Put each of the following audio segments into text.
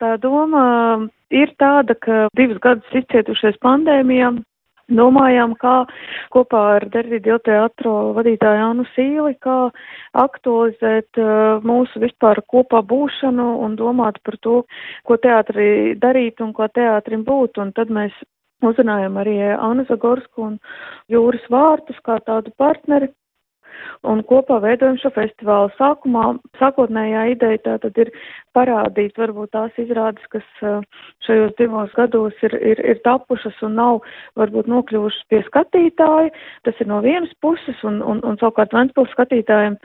Tā doma ir tāda, ka divus gadus izcietušies pandēmijā, domājām, kā kopā ar Dervīdu teatro vadītāju Anu Sīli, kā aktualizēt uh, mūsu vispār kopā būšanu un domāt par to, ko teātri darīt un ko teātrim būt. Un tad mēs uzrunājam arī Anu Zagorsku un Jūras Vārtus kā tādu partneri, un kopā veidojam šo festivālu. Sākumā, sākotnējā ideja tā tad ir parādīt varbūt tās izrādes, kas šajos divos gados ir, ir, ir tapušas un nav varbūt nokļuvušas pie skatītāja. Tas ir no vienas puses, un, un, un savukārt Ventspils skatītājiem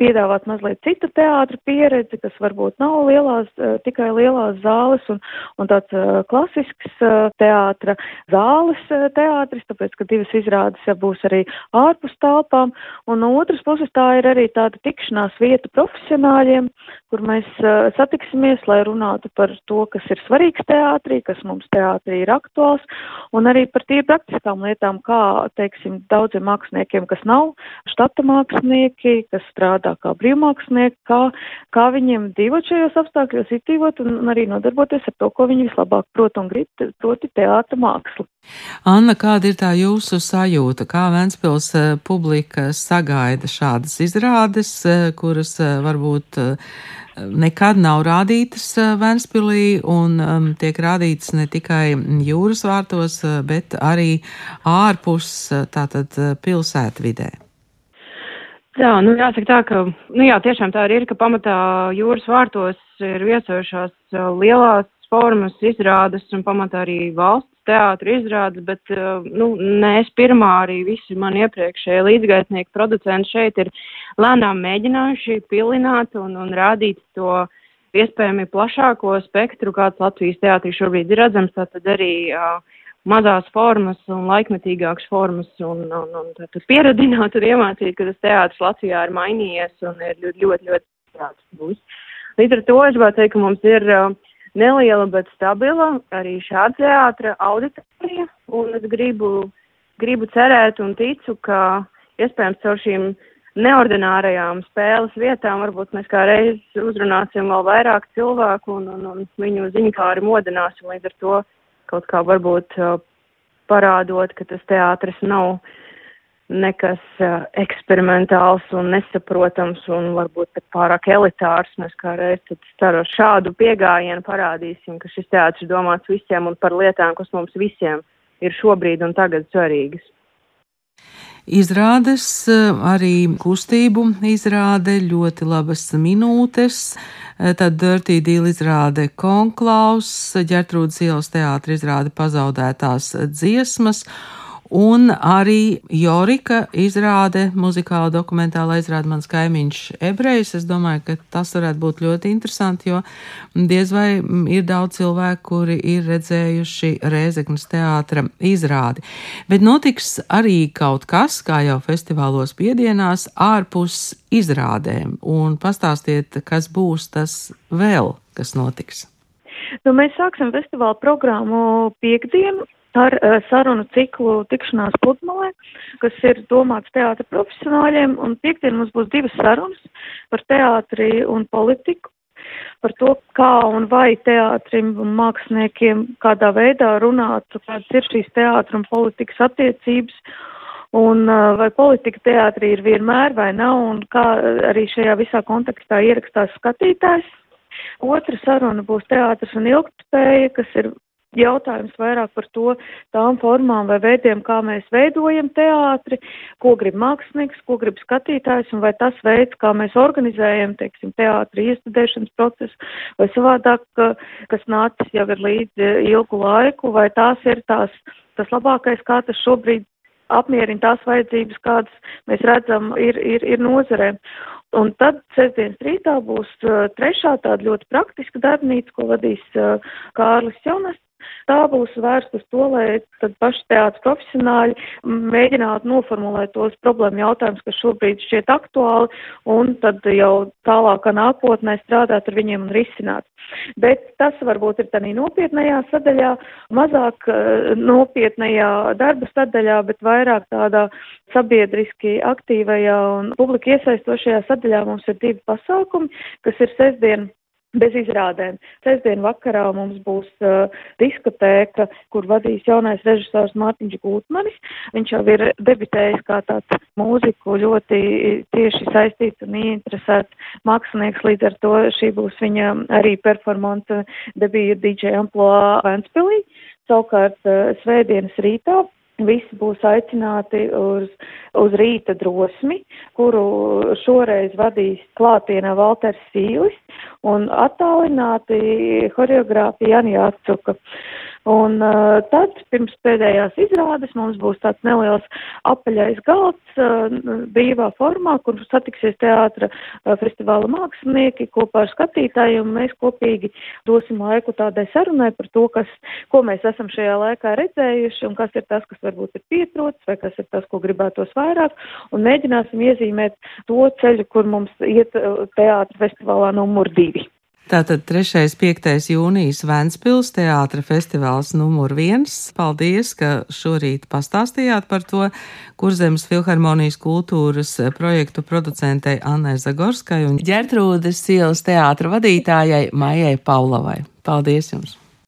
piedāvāt mazliet citu teātra pieredzi, kas varbūt nav lielās, uh, tikai lielās zāles un, un tāds uh, klasisks uh, teātra zāles teātris, tāpēc, ka divas izrādes būs arī ārpus telpām, un no otras puses tā ir arī tāda tikšanās vieta profesionāļiem, kur mēs satiksimies, lai runātu par to, kas ir svarīgs teātrī, kas mums teātrī ir aktuāls, un arī par tīri praktiskām lietām, kā, teiksim, daudziem māksliniekiem, kas nav štata mākslinieki, kas strādā strādā kā brīvmākslinieki, kā, kā viņiem dzīvot šajos apstākļos, izdzīvot un, arī nodarboties ar to, ko viņi vislabāk prot un grib, proti teātra mākslu. Anna, kāda ir tā jūsu sajūta? Kā Ventspils uh, publika sagaida šādas izrādes, uh, kuras uh, varbūt nekad nav rādītas Ventspilī un um, tiek rādītas ne tikai jūras vārtos, bet arī ārpus tātad pilsētvidē? Jā, nu jāsaka tā, ka, nu jā, tiešām tā arī ir, ka pamatā jūras vārtos ir viesojušās lielās formas izrādes un pamatā arī valsts teātra izrādes, bet, nu, nē, es pirmā arī visi man iepriekšējie līdzgaitnieki producenti šeit ir lēnām mēģinājuši pilināt un, un rādīt to iespējami plašāko spektru, kāds Latvijas teātrī šobrīd ir redzams, tātad arī uh, mazās formas un laikmetīgākas formas un, un, un tad pieradināt un iemācīt, ka tas teātris Latvijā ir mainījies un ir ļoti, ļoti, ļoti teātris būs. Līdz ar to es gribētu teikt, ka mums ir uh, neliela, bet stabila arī šāda teātra auditorija, un es gribu, gribu cerēt un ticu, ka iespējams caur šīm neordinārajām spēles vietām varbūt mēs kā reiz uzrunāsim vēl vairāk cilvēku un, un, un viņu ziņkāri modināsim līdz ar to kaut kā varbūt parādot, ka tas teātris nav nekas eksperimentāls un nesaprotams un varbūt pat pārāk elitārs. Mēs kā reiz tad ar šādu piegājienu parādīsim, ka šis teātris domāts visiem un par lietām, kas mums visiem ir šobrīd un tagad svarīgas. Izrādes arī kustību izrāde ļoti labas minūtes. Tad Dirty Deal izrāde Konklaus, Ģertrūdas ielas teātra izrāde pazaudētās dziesmas Un arī Jorika izrāde, muzikāla dokumentāla izrāde mans kaimiņš ebrejs. Es domāju, ka tas varētu būt ļoti interesanti, jo diez vai ir daudz cilvēku, kuri ir redzējuši Rēzeknas teātra izrādi. Bet notiks arī kaut kas, kā jau festivālos piedienās, ārpus izrādēm. Un pastāstiet, kas būs tas vēl, kas notiks. Nu, mēs sāksim festivāla programmu piekdienu ar uh, sarunu ciklu tikšanās pludmalē, kas ir domāts teātra profesionāļiem, un piekdien mums būs divas sarunas par teātri un politiku, par to, kā un vai teātrim un māksliniekiem kādā veidā runāt, kādas ir šīs teātra un politikas attiecības, un uh, vai politika teātrī ir vienmēr vai nav, un kā arī šajā visā kontekstā ierakstās skatītājs. Otra saruna būs teātris un ilgtspēja, kas ir jautājums vairāk par to tām formām vai veidiem, kā mēs veidojam teātri, ko grib mākslinieks, ko grib skatītājs, un vai tas veids, kā mēs organizējam, teiksim, teātri iestudēšanas procesu, vai savādāk, kas nācis jau ir līdz ilgu laiku, vai tās ir tās, tas labākais, kā tas šobrīd apmierina tās vajadzības, kādas mēs redzam, ir, ir, ir nozarēm. Un tad sestdienas rītā būs trešā tāda ļoti praktiska darbnīca, ko vadīs Kārlis Jonas, Tā būs vērsta uz to, lai tad paši teātris profesionāļi mēģinātu noformulēt tos problēmu jautājumus, kas šobrīd šķiet aktuāli, un tad jau tālākā nākotnē strādāt ar viņiem un risināt. Bet tas varbūt ir tādā nopietnējā sadaļā, mazāk uh, nopietnējā darba sadaļā, bet vairāk tādā sabiedriski aktīvajā un publika iesaistošajā sadaļā mums ir divi pasākumi, kas ir sestdien bez izrādēm. Sestdien vakarā mums būs uh, diskotēka, kur vadīs jaunais režisors Mārtiņš Gūtmanis. Viņš jau ir debitējis kā tāds mūziku ļoti tieši saistīts un ieinteresēts mākslinieks, līdz ar to šī būs viņa arī performance debija DJ Amploa Ventspilī. Savukārt uh, svētdienas rītā Visi būs aicināti uz, uz rīta drosmi, kuru šoreiz vadīs klātienā Valters Sīlis un attālināti horeogrāfija Jani Atsuka. Un uh, tad pirms pēdējās izrādes mums būs tāds neliels apaļais galds uh, brīvā formā, kur satiksies teātra uh, festivāla mākslinieki kopā ar skatītājiem. Mēs kopīgi dosim laiku tādai sarunai par to, kas, ko mēs esam šajā laikā redzējuši un kas ir tas, kas varbūt ir pietrots vai kas ir tas, ko gribētos vairāk. Un mēģināsim iezīmēt to ceļu, kur mums iet uh, teātra festivālā numur divi. Tātad 3. 5. jūnijas Ventspils teātra festivāls numur viens. Paldies, ka šorīt pastāstījāt par to Kurzemes filharmonijas kultūras projektu producentei Annai Zagorskai un Ģertrūdes ielas teātra vadītājai Maijai Paulavai. Paldies jums!